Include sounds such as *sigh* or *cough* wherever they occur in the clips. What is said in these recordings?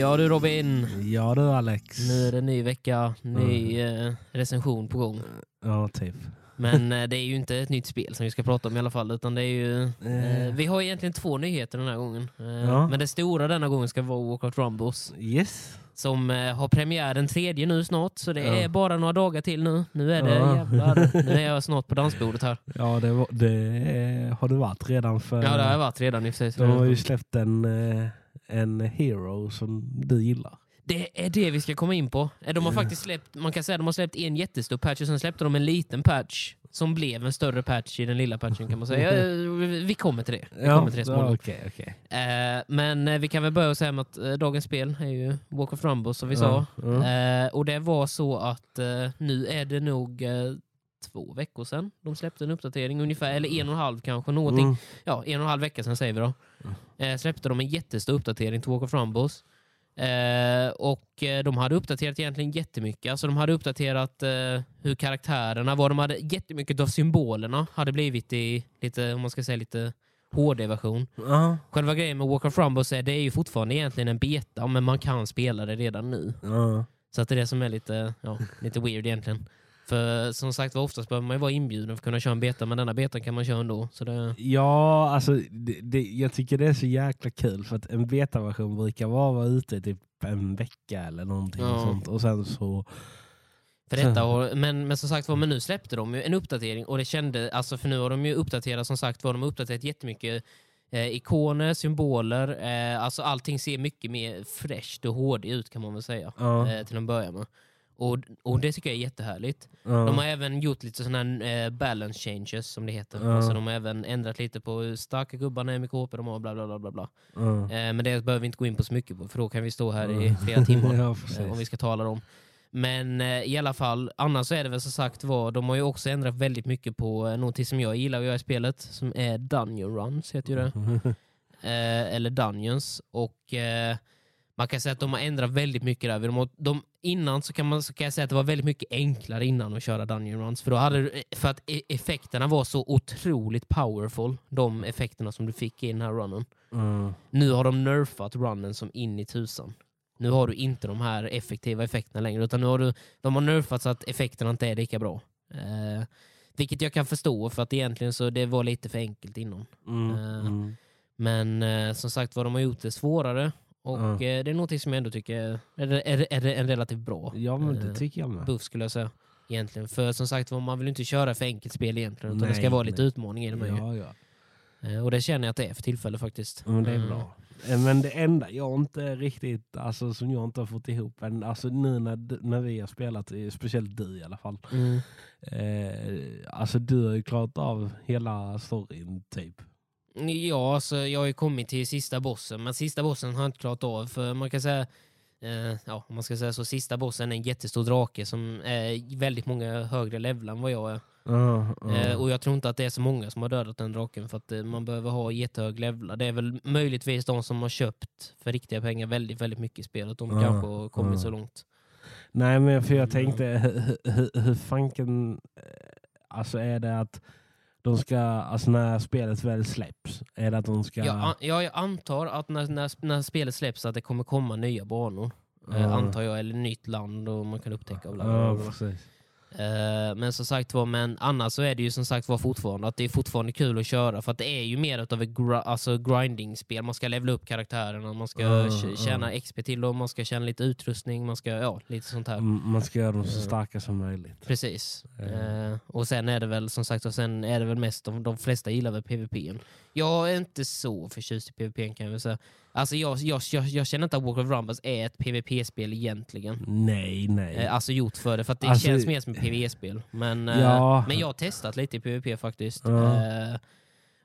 Ja du Robin, Ja du Alex. nu är det ny vecka, ny eh, recension på gång. Ja, typ. Men eh, det är ju inte ett nytt spel som vi ska prata om i alla fall, utan det är ju... Eh, vi har egentligen två nyheter den här gången. Eh, Ja. Men det stora denna gången ska vara Walkout Rumbles, Yes. som eh, har premiär den tredje nu snart, så det Ja. är bara några dagar till nu. Nu är det Ja. jävlar, nu är jag snart på dansbordet här. Ja, det, var, det har du varit redan för... Ja det har jag varit redan i och för sig. De har ju släppt en, eh, en hero som du gillar. Det är det vi ska komma in på. Eh, De har faktiskt släppt, man kan säga de har släppt en jättestor patch och sen släppte de en liten patch som blev en större patch i den lilla patchen kan man säga. *laughs* Eh, Vi kommer till det. Vi kommer till det ja, småningom. okej. Eh, Men eh, vi kan väl börja säga att eh, dagens spel är ju Walk of Rumble som vi Ja, sa. ja. Eh, Och det var så att eh, nu är det nog eh, två veckor sedan de släppte en uppdatering ungefär, eller en och en halv kanske, någonting. Mm. Ja, en och en halv vecka sedan säger vi då. Eh, släppte de en jättestor uppdatering till Walk of Rumbles. Eh, och eh, de hade uppdaterat egentligen jättemycket. Alltså de hade uppdaterat eh, hur karaktärerna var. De hade jättemycket av symbolerna hade blivit i lite, om man ska säga lite HD-version. Ja, Själva grejen med Walk of Rumbles är det är ju fortfarande egentligen en beta, men man kan spela det redan nu. ja. Så att det är det som är lite, ja, lite weird egentligen. För som sagt var oftast behöver man ju vara inbjuden för att kunna köra en beta, men denna betan kan man köra ändå. Så det, Ja, alltså det, det, jag tycker det är så jäkla kul för att en betaversion brukar vara, vara ute i typ en vecka eller någonting Ja. sånt. Och sen så... För detta och, men, men som sagt var, men nu släppte de ju en uppdatering och det kände, alltså för nu har de ju uppdaterat som sagt var, de har uppdaterat jättemycket eh, ikoner, symboler, eh, alltså allting ser mycket mer fräscht och HD ut kan man väl säga. Ja, Eh, till en början med. Och, och det tycker jag är jättehärligt. ja. De har även gjort lite sådana här eh, balance changes som det heter. Ja. Alltså de har även ändrat lite på hur starka gubbarna är, mycket HP de har, bla bla bla. bla, bla. Eh, men det behöver vi inte gå in på så mycket på, för då kan vi stå här i flera timmar. *laughs* ja, Eh, om vi ska tala om. Men i alla fall, annars så är det väl som sagt var, de har ju också ändrat väldigt mycket på eh, någonting som jag gillar att göra i spelet, som är Dungeon Runs, heter ju det. *laughs* Eller Dungeons. Och man kan säga att de har ändrat väldigt mycket där. De, de, innan så kan, man, så kan jag säga att det var väldigt mycket enklare innan att köra Dungeon Runs. För, då hade, för att e- effekterna var så otroligt powerful, de effekterna som du fick i den här runnen. Ja. Nu har de nerfat runnen som in i tusan. Nu har du inte de här effektiva effekterna längre, utan nu har du, de har nerfat så att effekterna inte är lika bra. Eh, vilket jag kan förstå, för att egentligen så det var lite för enkelt innan. Mm, Eh, mm. Men eh, som sagt vad de har gjort det svårare, och Ja. eh, det är något som jag ändå tycker är, är, är, är en relativt bra Ja, men det eh, tycker jag med. buff skulle jag säga. Egentligen. För som sagt man vill inte köra för enkelt spel egentligen, utan det ska Nej, vara lite nej. utmaning i det. Ja, ja. Eh, och det känner jag att det är för tillfället faktiskt. Men det är Mm. bra. Men det enda jag inte riktigt, alltså som jag inte har fått ihop än, alltså nu när, när vi har spelat, speciellt du i alla fall, Mm. eh, alltså du har ju klarat av hela storyn typ. Ja, alltså, jag har ju kommit till sista bossen, men sista bossen har jag inte klarat av. För man kan säga, eh, ja, om man ska säga så, sista bossen är en jättestor drake som är väldigt många högre levlar än vad jag är. Ja, ja. Eh, och jag tror inte att det är så många som har dödat den draken för att eh, man behöver ha jättehög levlar. Det är väl möjligtvis de som har köpt för riktiga pengar väldigt, väldigt mycket i spelet. De Ja, kanske har kommit så långt. Nej men för jag tänkte, hur, hur, hur fanken, eh, alltså är det att de ska, alltså när spelet väl släpps, är det att de ska... Jag, an- ja, jag antar att när, när, när spelet släpps att det kommer komma nya banor. Eh, Ja. antar jag, eller nytt land och man kan upptäcka bla bla bla. Ja, precis. Eh, men som sagt var, men annars så är det ju som sagt var fortfarande att det är fortfarande kul att köra för att det är ju mer utav ett gra- alltså grinding-spel. Man ska levela upp karaktärerna, man ska ja. tjäna XP till dem, man ska tjäna lite utrustning, man ska, ja, lite sånt här. Man ska göra dem så Ja. starka som möjligt. Precis. Ja. Eh, och sen är det väl som sagt, och sen är det väl mest, de, de flesta gillar väl PVP. Jag är inte så förtjust i PVP kan jag väl säga. Alltså jag, jag, jag, jag känner inte att Walk of Rumbles är ett PVP-spel egentligen. Nej, nej. Eh, alltså gjort för det, för att det Alltså- känns mer som ett PVE-spel. Men, eh, Ja. men jag har testat lite i PVP faktiskt. Ja. Eh,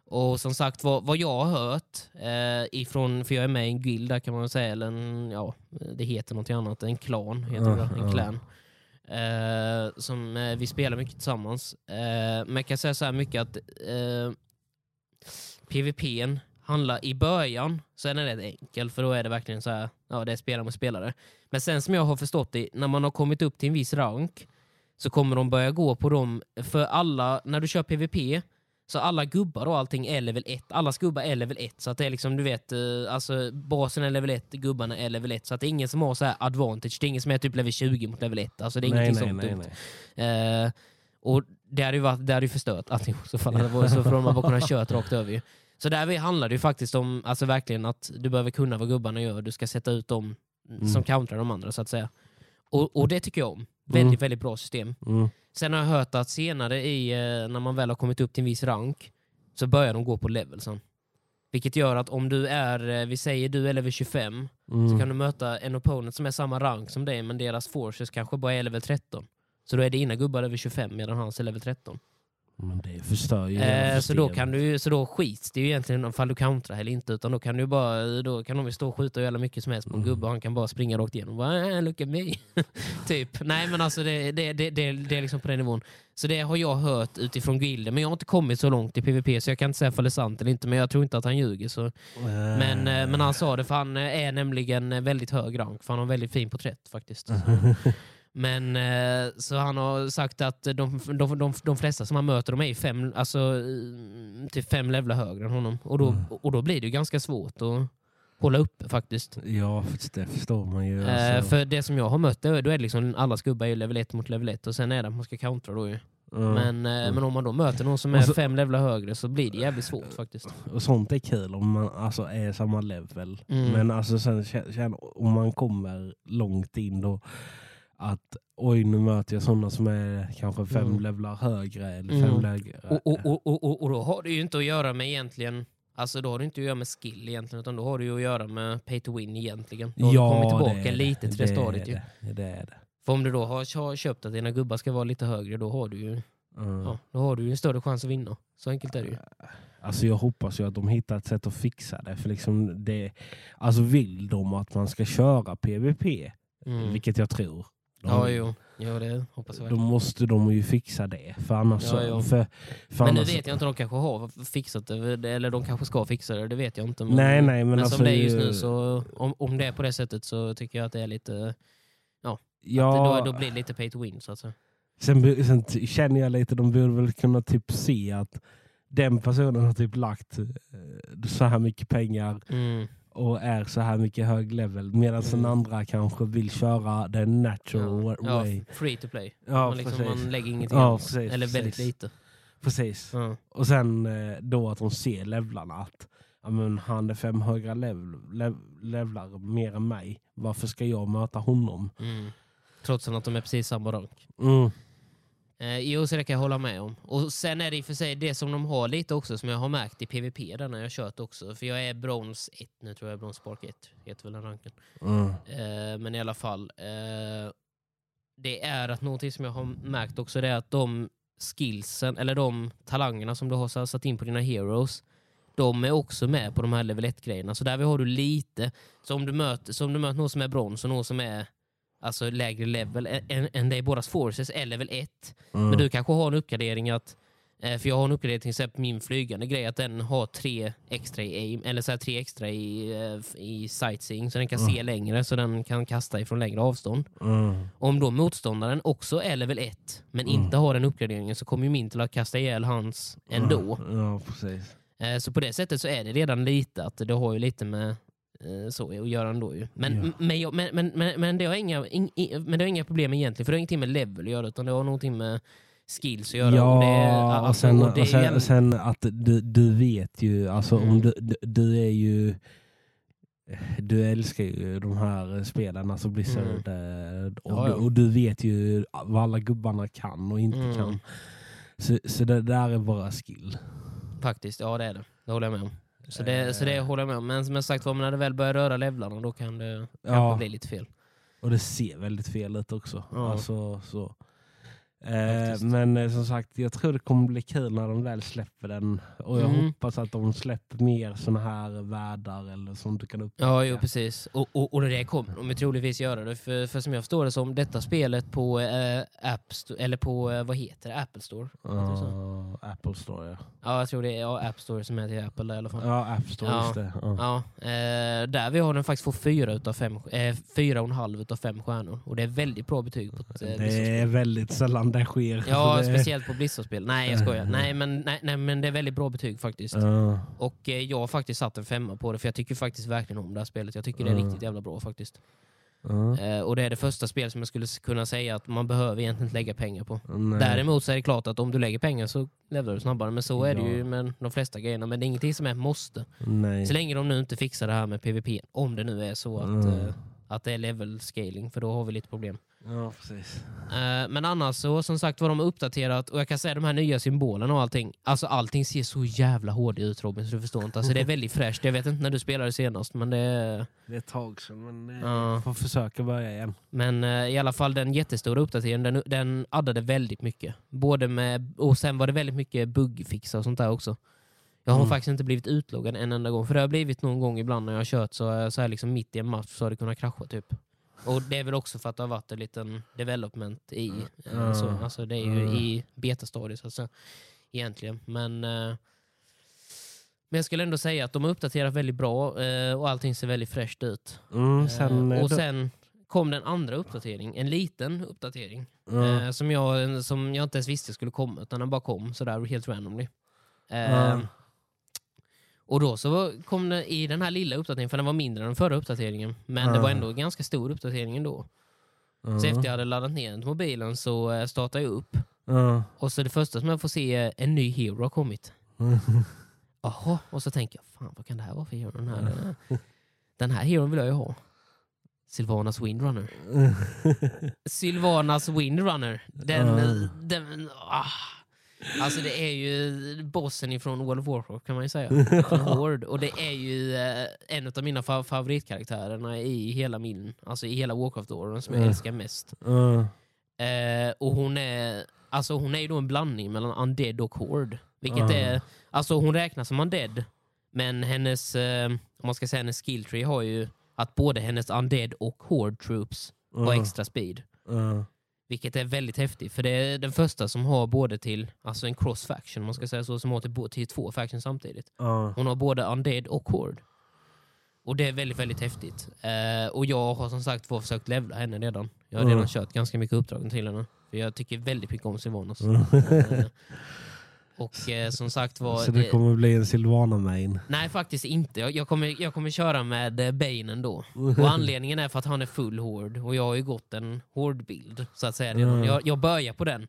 och som sagt, vad, vad jag har hört, eh, ifrån, för jag är med i en guild där kan man säga, eller en, ja, det heter något annat, en klan heter Ja, det, en clan. Eh, som eh, vi spelar mycket tillsammans. Men jag kan säga så här mycket att PVPn handlar i början så är den rätt enkel för då är det verkligen så här, ja det är spelare mot spelare. Men sen som jag har förstått det, när man har kommit upp till en viss rank så kommer de börja gå på dem, för alla, när du kör PVP Så alla gubbar och allting är level 1. Allas gubbar är level 1. Så att det är liksom, du vet, eh, alltså basen är level 1, gubbarna är level 1. Så att det är ingen som har så här advantage. Det är ingen som är typ level 20 mot level 1. Alltså det är nej, ingenting nej, sånt. nej, nej. Eh, och det hade ju, varit, det hade ju förstört allting så fall det varit så för hade bara kunnat kört rakt över ju. Så där handlar det ju faktiskt om, alltså verkligen att du behöver kunna vad gubbarna gör. Du ska sätta ut dem Mm. som countrar de andra så att säga. Och, och det tycker jag om. Väldigt, Mm. väldigt bra system. Mm. Sen har jag hört att senare i, eh, när man väl har kommit upp till en viss rank, så börjar de gå på levelsen. Vilket gör att om du är, eh, vi säger du är level 25, Mm. så kan du möta en opponent som är samma rank som dig, men deras forces kanske bara är level 13. Så då är dina gubbar level 25 medan hans är level 13. Men det förstör ju Eh, så, då kan du, så då skits det ju egentligen om du countrar eller inte, utan då kan du bara, då kan de stå och skjuta hur mycket som helst på en Mm. gubbe och han kan bara springa rakt igenom. Bara, äh, look at me. *laughs* typ. Nej men alltså det, det, det, det, det är liksom på den nivån. Så det har jag hört utifrån gilden, men jag har inte kommit så långt i PVP så jag kan inte säga om det är sant eller inte, men jag tror inte att han ljuger. Så. Men, eh, men han sa det, för han eh, är nämligen väldigt hög rank, för han har väldigt fin porträtt faktiskt. *laughs* Men eh, så han har sagt att de, de, de, de flesta som han möter de är fem, alltså, eh, typ fem levlar högre än honom. Och då, Mm. och då blir det ju ganska svårt att hålla uppe faktiskt. Ja, det förstår man ju. Eh, alltså. för det som jag har mött, då är det liksom alla skubbar är level 1 mot level 1 och sen är det att man ska countera då ju. Mm. Men, eh, men om man då möter någon som är så- fem levlar högre så blir det jävligt svårt faktiskt. Och sånt är kul om man alltså är samma level. Mm. Men alltså sen om man kommer långt in då att oj nu möter jag sådana som är kanske fem Mm. levlar högre eller Mm. fem lägre. Och, och, och, och, och, då har det ju inte att göra med egentligen Alltså då har det inte att göra med skill egentligen utan då har det ju att göra med pay to win egentligen. Då har du kommit det tillbaka är det. lite till det, stadiet ju. det. det är det. För om du då har, har köpt att dina gubbar ska vara lite högre då har du ju Mm. ja, då har du ju en större chans att vinna. Så enkelt är det ju. Alltså jag hoppas ju att de hittar ett sätt att fixa det. För liksom det alltså vill de att man ska köra PVP, Mm. vilket jag tror. De, Ja, jo. Ja, det hoppas jag Då måste de ju fixa det. För annars... Ja, jo. för, för Men nu annars, vet jag inte, de kanske har fixat det, eller de kanske ska fixa det, det vet jag inte. Men, Nej, nej, men men alltså, som det är just ju- nu, så om, om det är på det sättet så tycker jag att det är lite, Ja, att då, då blir det lite pay to win så att säga. sen, sen känner jag lite, de borde väl kunna typ se att den personen har typ lagt eh, så här mycket pengar Mm. Och är så här mycket hög level. Medan den Mm. andra kanske vill köra den natural Ja, ja, way. free to play. Ja, man, liksom, man lägger ingenting Ja, precis, Eller väldigt precis. lite. Precis. Ja. Och sen eh, då att de ser levlarna. Att ja, men han är fem högre level, lev, levlar mer än mig. Varför ska jag möta honom? Mm. Trots att de är precis samma rank. Mm. Eh, jo, så det kan jag hålla med om. Och sen är det i och för sig det som de har lite också, som jag har märkt i PVP där när jag kört också. För jag är brons 1 nu, tror jag. Brons Spark 1 heter väl den ranken. Mm. Eh, men i alla fall. Eh, det är att någonting som jag har märkt också det är att de skillsen, eller de talangerna som du har satt in på dina heroes, de är också med på de här level 1-grejerna. Så där har du lite, så om du möter, så om du möter någon som är brons och någon som är alltså lägre level än, än- dig, bådas forces är level 1. Mm. Men du kanske har en uppgradering att eh, för jag har en uppgradering till exempel min flygande grej att den har tre extra i aim, eller så här tre extra i, eh, i sightseeing så den kan se längre så den kan kasta ifrån längre avstånd. Mm. Om då motståndaren också är level 1 men inte har den uppgraderingen så kommer ju min till att kasta ihjäl hans ändå. Ja, precis. Eh, Så på det sättet så är det redan lite att det har ju lite med eh, så att göra ändå ju. Men, Ja. men, jag, men, men, men, men, det har inga, in, men det har inga problem egentligen för det har ingenting med level att göra utan det har någonting med skills att göra. Ja, och det, och alltså, sen, och det och är sen, sen att du, du vet ju, alltså Mm. om du, du, du är ju du älskar ju de här spelarna som Blizzard Mm. eh, och, och du vet ju vad alla gubbarna kan och inte Mm. kan. Så, så det där är bara skill. Faktiskt, ja det är det. Det håller jag med om. Så det, så det håller jag med om. Men som jag sagt var, när det väl börjar röra levlarna då kan det Ja. bli lite fel. Och det ser väldigt fel ut också. Ja. Alltså, så. Eh, men eh, som sagt, jag tror det kommer bli kul när de väl släpper den. Och jag Mm. hoppas att de släpper mer såna här världar eller sånt du kan upptäcka. Ja, jo, precis. Och, och, och det kommer de ju troligtvis göra. Det. För, för som jag förstår det som detta spelet på eh, App Store, eller på, eh, vad heter det, Apple Store? Heter det så? Ja, Apple Store ja. Ja, jag tror det är ja, App Store som till Apple där, i alla fall. Ja, App Store, Ja. just det. Ja. Ja, eh, där vi har den faktiskt fått fyra utav fem, eh, fyra och en halv utav fem stjärnor. Och det är väldigt bra betyg på ett eh, Det är väldigt sällan det sker. Ja, *laughs* det- speciellt på Blizzard-spel. Nej, jag skojar. Nej men, nej, nej, men det är väldigt bra betyg faktiskt. Och eh, jag har faktiskt satt en femma på det, för jag tycker faktiskt verkligen om det här spelet. Jag tycker det är Mm. riktigt jävla bra faktiskt. Eh, och det är det första spel som jag skulle kunna säga att man behöver egentligen inte lägga pengar på. Nej. Däremot så är det klart att om du lägger pengar så levlar du snabbare. Men så är det Ja. ju med de flesta grejerna. Men det är ingenting som är måste. Nej. Så länge de nu inte fixar det här med PVP. Om det nu är så att, Mm. Att det är level scaling, för då har vi lite problem. Ja, precis. Eh, men annars så, som sagt var de har uppdaterat och jag kan säga de här nya symbolerna och allting. Alltså allting ser så jävla hård ut Robin, så du förstår inte. Alltså det är väldigt fräscht. Jag vet inte när du spelade senast, men det är... Det är ett tag sedan, men eh, Ja. får försöka börja igen. Men eh, i alla fall den jättestora uppdateringen, den, den addade väldigt mycket. Både med, och sen var det väldigt mycket bugfixar och sånt där också. Jag har Mm. faktiskt inte blivit utloggad en enda gång, för det har blivit någon gång ibland när jag har kört så, så här liksom mitt i en match så har det kunnat krascha typ. Och det är väl också för att det har varit en liten development i, Mm. så, alltså det är ju Mm. i betastadiet så att säga, egentligen. Men, eh, men jag skulle ändå säga att de har uppdaterat väldigt bra eh, och allting ser väldigt fräscht ut. Mm, sen, Eh, och sen kom den andra uppdatering, en liten uppdatering. ja. Eh, som, jag, som jag inte ens visste skulle komma, utan den bara kom sådär helt randomly. Och då så kom det i den här lilla uppdateringen, för den var mindre än den förra uppdateringen, men det var ändå en ganska stor uppdatering ändå. Så ja. efter jag hade laddat ner den till mobilen så eh, startade jag upp. Ja. Och så det första som jag får se är en ny hero har kommit. *laughs* Jaha, och så tänker jag, fan vad kan det här vara för hero? Den här, den här *laughs* heron vill jag ju ha. Sylvanas Windrunner. *laughs* Sylvanas Windrunner. Den, den, ah. Alltså det är ju bossen ifrån World of Warcraft kan man ju säga. *laughs* Horde. Och det är ju eh, en av mina fa- favoritkaraktärerna i hela min, alltså i hela Warcraft-åren som jag Ja. älskar mest. Ja. Eh, och hon är, alltså hon är ju då en blandning mellan undead och horde. Vilket Ja. är, alltså hon räknas som undead, men hennes, eh, om man ska säga hennes skill tree har ju att både hennes undead och horde troops har extra speed. Vilket är väldigt häftigt, för det är den första som har både till, alltså en cross faction, man ska säga så, som har till, till två factions samtidigt. Ja. Hon har både undead och horde. Och det är väldigt, väldigt häftigt. Eh, och jag har som sagt var försökt levla henne redan. Jag har redan Mm. kört ganska mycket uppdrag till henne. För jag tycker väldigt mycket om Sylvanas. Eh, och eh, som sagt var... Så det kommer bli en Silvana main. Nej, faktiskt inte. Jag, jag, kommer, jag kommer köra med eh, Bane ändå. *laughs* Och anledningen är för att han är full hård och jag har ju gått en hård-bild så att säga. Mm. Jag, jag börjar på den.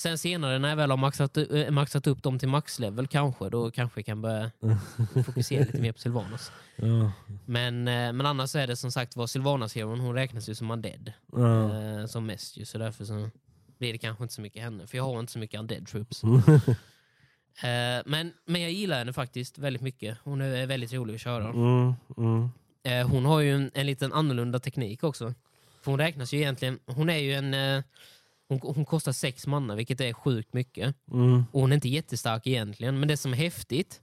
Sen senare när jag väl har maxat, äh, maxat upp dem till maxlevel kanske, då kanske jag kan börja *laughs* fokusera lite mer på Sylvanas. Ja. Men, eh, men annars är det som sagt var Sylvanas heron, hon räknas ju som undead. Ja. Eh, som mest ju, så därför så blir det kanske inte så mycket henne. För jag har inte så mycket undead troops. *laughs* Eh, men, men jag gillar henne faktiskt väldigt mycket. Hon är väldigt rolig att köra. Mm. Mm. Eh, hon har ju en, en liten annorlunda teknik också. För hon räknas ju egentligen, hon är ju en, eh, hon, hon kostar sex manna vilket är sjukt mycket. Mm. Och hon är inte jättestark egentligen, men det som är häftigt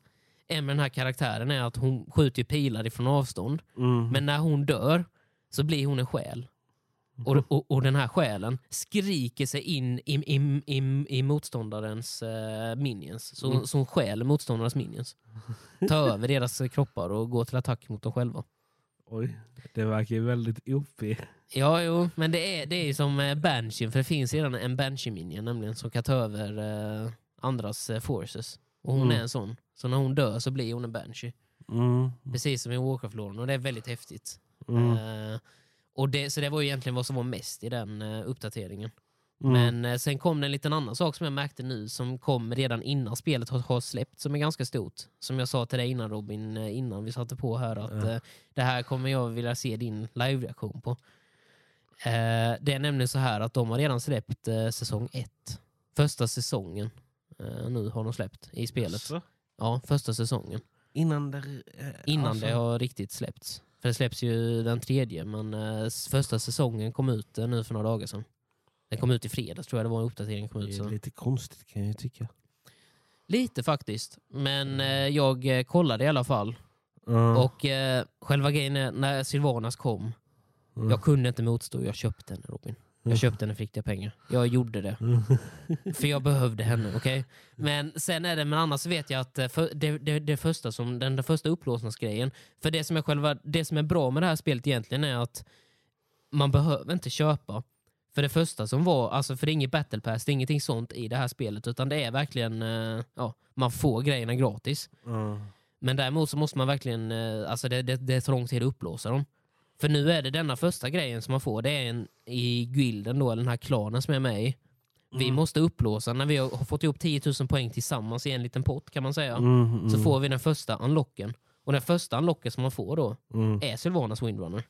är med den här karaktären är att hon skjuter ju pilar ifrån avstånd. Mm. Men när hon dör så blir hon en själ. Och, och, och den här själen skriker sig in i, i, i, i motståndarens eh, minions. Så, Mm. hon stjäl motståndarnas minions. *laughs* Tar över deras kroppar och går till attack mot dem själva. Oj, det verkar ju väldigt OP. Ja, jo, men det är, det är som eh, Banshee, för det finns redan en Banshee-minion nämligen som kan ta över eh, andras eh, forces. Och hon Mm. är en sån. Så när hon dör så blir hon en Banshee. Mm. Precis som i Warcraft-låren och det är väldigt häftigt. Mm. Eh, och det, så det var ju egentligen vad som var mest i den uh, uppdateringen. Mm. Men eh, sen kom det en liten annan sak som jag märkte nu som kom redan innan spelet har, har släppt som är ganska stort. Som jag sa till dig innan Robin, eh, innan vi satte på här att eh, det här kommer jag vilja se din live-reaktion på. Eh, det är nämligen så här att de har redan släppt eh, säsong ett. Första säsongen eh, nu har de släppt i spelet. Ja, första säsongen. Innan det... eh, Innan alltså- det har riktigt släppts. För det släpps ju den tredje, men eh, första säsongen kom ut eh, nu för några dagar sedan. Den kom ut i fredags tror jag det var en uppdatering kom Det ut. är Så. lite konstigt kan jag ju tycka. Lite faktiskt, men eh, jag eh, kollade i alla fall. Ja. Och eh, själva grejen är, när Sylvanas kom, jag kunde inte motstå, jag köpte henne Robin. Jag köpte henne för riktiga pengar. Jag gjorde det. *laughs* För jag behövde henne, okej? Men sen är det, men annars vet jag att eh, för, det, det, det första som, den, den första upplåsningsgrejen, för det som, är själva, det som är bra med det här spelet egentligen är att man behöver inte köpa För det första som var, alltså för det är inget battle pass, det är ingenting sånt i det här spelet utan det är verkligen, eh, ja, man får grejerna gratis. Mm. Men däremot så måste man verkligen, eh, alltså det, det, det tar lång tid att upplåsa dem. För nu är det denna första grejen som man får, det är en i guilden då, eller den här klanen som jag är med i. Vi Mm. måste upplåsa, när vi har fått ihop 10 000 poäng tillsammans i en liten pott kan man säga, Mm, så mm, får vi den första unlocken. Och den första unlocken som man får då mm. är Sylvanas Windrunner.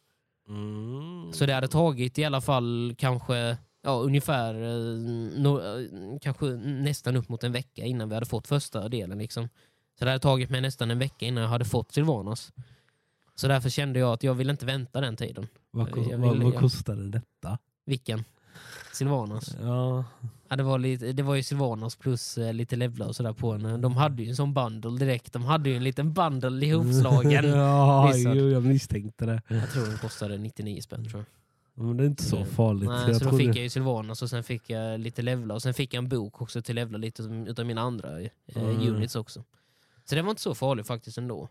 Mm. Så det hade tagit i alla fall kanske ja, ungefär eh, no, eh, kanske nästan upp mot en vecka innan vi hade fått första delen. Liksom. Så det hade tagit mig nästan en vecka innan jag hade fått Sylvanas. Så därför kände jag att jag ville inte vänta den tiden. Vad, ko- jag vad, vad kostade detta? Vilken? Sylvanas. Ja. Ja, det, var lite, det var ju Sylvanas plus eh, lite levlar och sådär på henne. De hade ju en sån bundle direkt. De hade ju en liten bundle ihopslagen. *laughs* ja, jo, jag misstänkte det. Jag tror den kostade 99 spänn tror jag. Men det är inte så Mm. farligt. Nej, jag så då fick jag ju Sylvanas och sen fick jag lite levlar och sen fick jag en bok också till levla lite utav mina andra eh, Mm. units också. Så det var inte så farligt faktiskt ändå.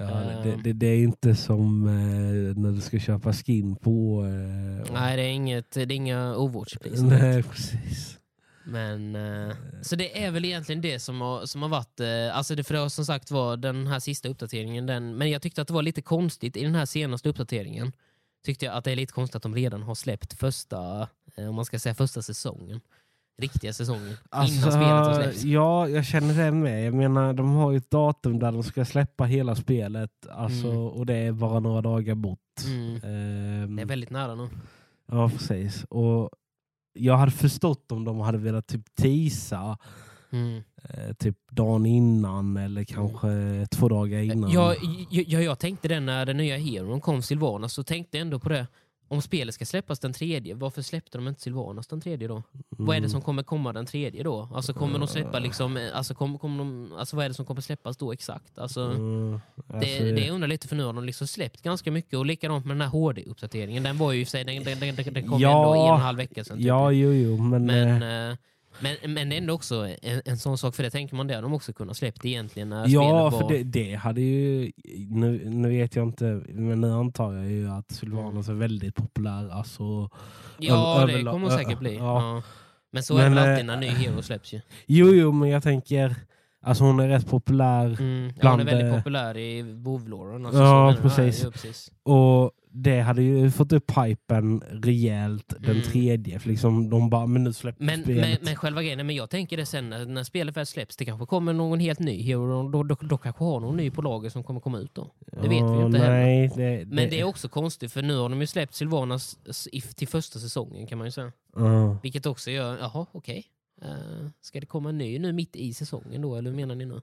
Ja, det, Ehm. det, det är inte som eh, när du ska köpa skin på... Eh, Nej, det är, inget, det är inga Overwatch-priser. *laughs* Nej, precis. Men, eh, så det är väl egentligen det som har, som har varit, eh, alltså det för det har som sagt var den här sista uppdateringen, den, men jag tyckte att det var lite konstigt i den här senaste uppdateringen. Tyckte jag att det är lite konstigt att de redan har släppt första, eh, om man ska säga första säsongen. Riktiga säsongen. innan Alltså, spelet har släppts. ja, jag känner det med. Jag menar, de har ju ett datum där de ska släppa hela spelet. Alltså, Mm. Och det är bara några dagar bort. Mm. Ehm, Det är väldigt nära nu. Ja, precis. Och jag hade förstått om de hade velat typ teasa Mm. eh, typ dagen innan eller kanske två dagar innan. Ja, ja, ja, jag tänkte det när den nya Heron kom, Sylvanas, så tänkte jag ändå på det. Om spelet ska släppas den tredje, varför släppte de inte Sylvanas den tredje då? Vad är det som kommer komma den tredje då? Alltså kommer de släppa liksom, eh, alltså, kommer, kommer de, alltså vad är det som kommer släppas då exakt? Alltså, Mm, det, alltså, det jag undrar lite för nu har de liksom släppt ganska mycket och likadant med den här HD-uppdateringen. Den var ju i sig, den, den, den, den kom Ja. ändå en och en halv vecka sedan. typ. Ja, jo, jo, men... Men, eh, eh, men, men ändå också en, en sån sak, för det tänker man det de också kunnat släppt egentligen när ja, spelet för var... det, det hade ju... Nu, nu vet jag inte, men nu antar jag ju att Sylvanas är väldigt populär. Alltså, Ja, över- det kommer det säkert bli. ja. Ja. Men så är det Men, eh, alltid när ny hero släpps ju. jo, jo, men jag tänker... Alltså hon är rätt populär. Mm. Ja, hon är väldigt eh, populär i WoW-låren. Ja, precis. Ja, precis. Och det hade ju fått upp hypen rejält den Mm. tredje. För liksom, de bara, men nu släpper Men, spelet. men, men själva grejen, men jag tänker det sen när, när spelet väl släpps, det kanske kommer någon helt ny hero, då, då, då kanske har någon ny på lager som kommer komma ut då. Det vet vi ju Ja, inte heller. nej, det, Men det är också konstigt, för nu har de ju släppt Sylvanas s- if- till första säsongen kan man ju säga. Ja. Vilket också gör, jaha okej. Eh, ska det komma en ny nu mitt i säsongen då, eller hur menar ni nu?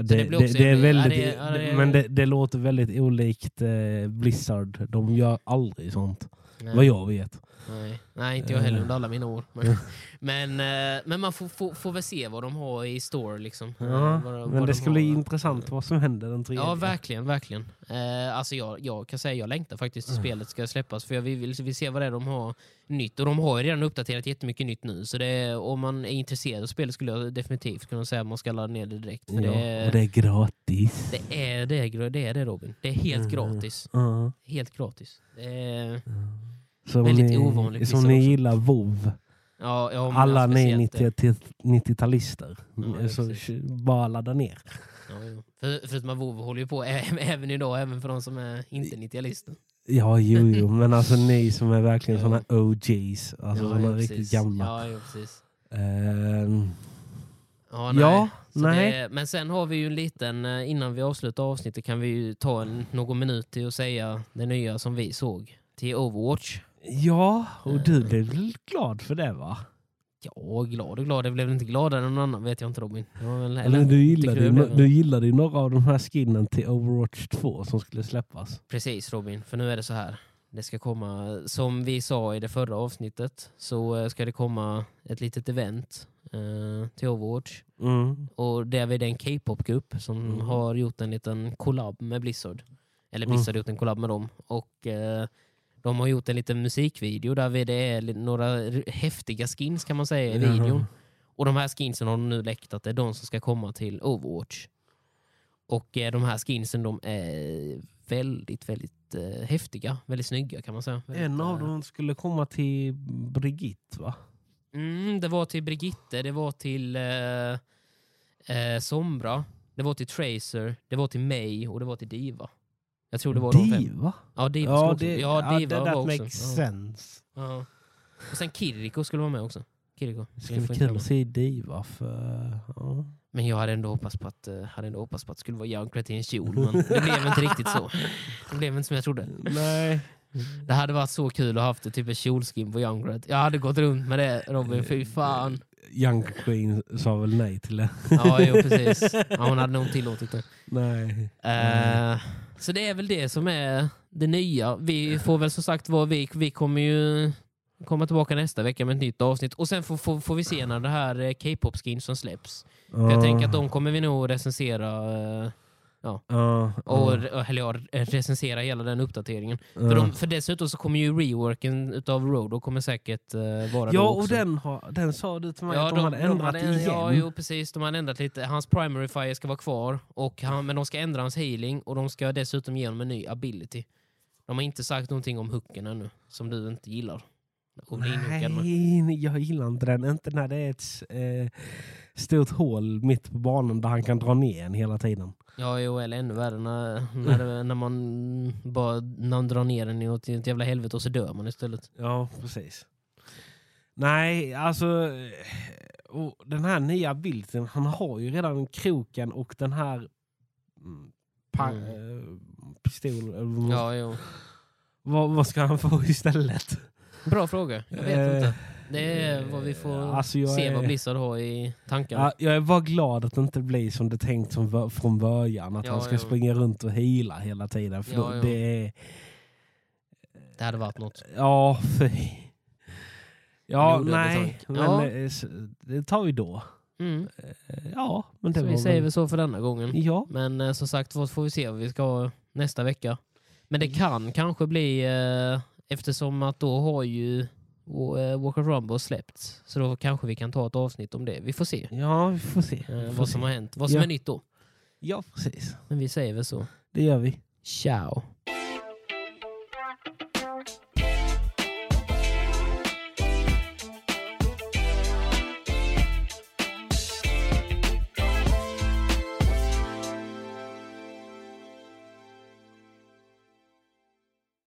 Det, det det, det, är ja, väldigt, ja, men det, det låter väldigt olikt eh, Blizzard. De gör aldrig sånt. Nej. Vad jag vet. Nej, nej inte jag heller Eh. under alla mina år. Men, *laughs* men, eh, men man får, får, får väl se vad de har i store. Liksom. Eh, Ja, vad- vad men de det ska bli intressant vad som händer den tredje. Ja, verkligen. verkligen. Eh, alltså jag, jag kan säga jag längtar faktiskt till Mm. spelet ska släppas. För jag vill, vill, vill se vad det är de har nytt. Och de har ju redan uppdaterat jättemycket nytt nu. Så är, om man är intresserad av spelet skulle jag definitivt kunna säga att man ska ladda ner det direkt. Ja, det, är, och det är gratis. det, är, det, det är det Robin. Det är helt Mm. gratis. Ja. Helt gratis. Är, Så Väldigt ni, ovanligt Som ni gillar WoW, ja, ja, alla ni speciellt det. 90 90-talister, Ja, så bara ladda ner. Ja. För, förutom att WoW håller ju på *laughs* även idag, även för de som är inte 90-alister. Ja, jo, jo, *laughs* men alltså ni som är verkligen såna OGs, alltså ja, såna jo, riktigt gamla. Ja, precis. Ehm, Ja, nej. Ja, nej. Det, men sen har vi ju en liten, eh, innan vi avslutar avsnittet kan vi ju ta en, någon minut till att säga det nya som vi såg till Overwatch. Ja, och Eh. du blev väl glad för det va? Ja, glad och glad. Jag blev inte gladare än någon annan, vet jag inte Robin. Ja, väl- Eller, du, gillade ju, du no- det? du gillade ju några av de här skinnen till Overwatch 2 som skulle släppas. Precis Robin, för nu är det så här. Det ska komma, som vi sa i det förra avsnittet, så eh, ska det komma ett litet event eh, till Overwatch. Mm. Och det är en K-pop-grupp som Mm. har gjort en liten collab med Blizzard. Eller Blizzard har gjort en collab med dem. Och eh, de har gjort en liten musikvideo där vi- det är några häftiga skins kan man säga i Jaha. videon. Och de här skinsen har de nu läckt att det är de som ska komma till Overwatch. Och eh, de här skinsen de är väldigt, väldigt eh, häftiga. Väldigt snygga kan man säga. Väldigt, En av eh, dem skulle komma till Brigitte va? Mm, det var till Brigitte, det var till eh, eh, Sombra, det var till Tracer, det var till mig och det var till Diva. Jag tror det var de fem. Diva? Ja, Diva, skulle Ja, också, det, ja, Diva that var också. makes Ja. sense. Ja. Och sen Kiriko skulle vara med också. Kiriko. Det får inte kul att se Diva för... Ja. Men jag hade ändå hoppats på att, eh, hade ändå hoppats på att det skulle vara Junkrat i en kjol, men det blev inte riktigt så. Det blev inte som jag trodde. Nej. Det hade varit så kul att ha haft typ ett kjolskin på Junkrat. Jag hade gått runt med det Robin, fy fan. Young Queen sa väl nej till det? Ja, jo, *laughs* precis. Ja, hon hade nog tillåtit det. Nej. Eh, så det är väl det som är det nya. Vi får väl som sagt vara vi, vi kommer ju komma tillbaka nästa vecka med ett nytt avsnitt och sen får, får, får vi se när det här eh, K-pop skin som släpps. För jag tänker att de kommer vi nog recensera eh, Ja, och, ja, eller ja, recensera hela den uppdateringen. ja. För, de, för dessutom så kommer ju reworken utav Rodo kommer säkert uh, vara Ja, och den, har, den sa du till mig att de, hade ändrat hade- igen. Ja, jo, precis. De hade ändrat lite. Hans primary fire ska vara kvar, och han, men de ska ändra hans healing och de ska dessutom ge honom en ny ability. De har inte sagt någonting om hooken ännu, som du inte gillar. Och. Nej, jag gillar inte den. Inte när det är ett eh, stort hål mitt på banan där han kan dra ner en hela tiden. Ja, jo, eller ännu värre när, när, det, när man bara när man drar ner den i något jävla helvete och så dör man istället. Ja, precis. Nej, alltså... eh, den här nya bilden, han har ju redan kroken och den här mm, pa- Mm. eh, pistol. Ja, jo. Vad, vad ska han få istället? Bra fråga. Jag vet Eh, inte. Det är vad vi får alltså jag se är- vad Blizzard har i tankarna. Ja, jag är bara glad att det inte blir som det tänkt som från början. Att Ja, han ska jo. springa runt och hila hela tiden. För Ja, det är... Det hade varit något. Ja, fy. Ja, nej. Men eh, det tar vi då. Mm. Eh, Ja, men det Så var vi säger väl... väl så för denna gången. Ja. Men eh, som sagt vad får vi se vad vi ska ha nästa vecka. Men det kan kanske bli, eh, eftersom att då har ju eh, Walker Rumble släppts, så då kanske vi kan ta ett avsnitt om det. Vi får se Ja, vi får se. eh, Vi får vad som se. har hänt, vad som Ja. är nytt då. Ja, precis. Men vi säger väl så. Det gör vi. Ciao!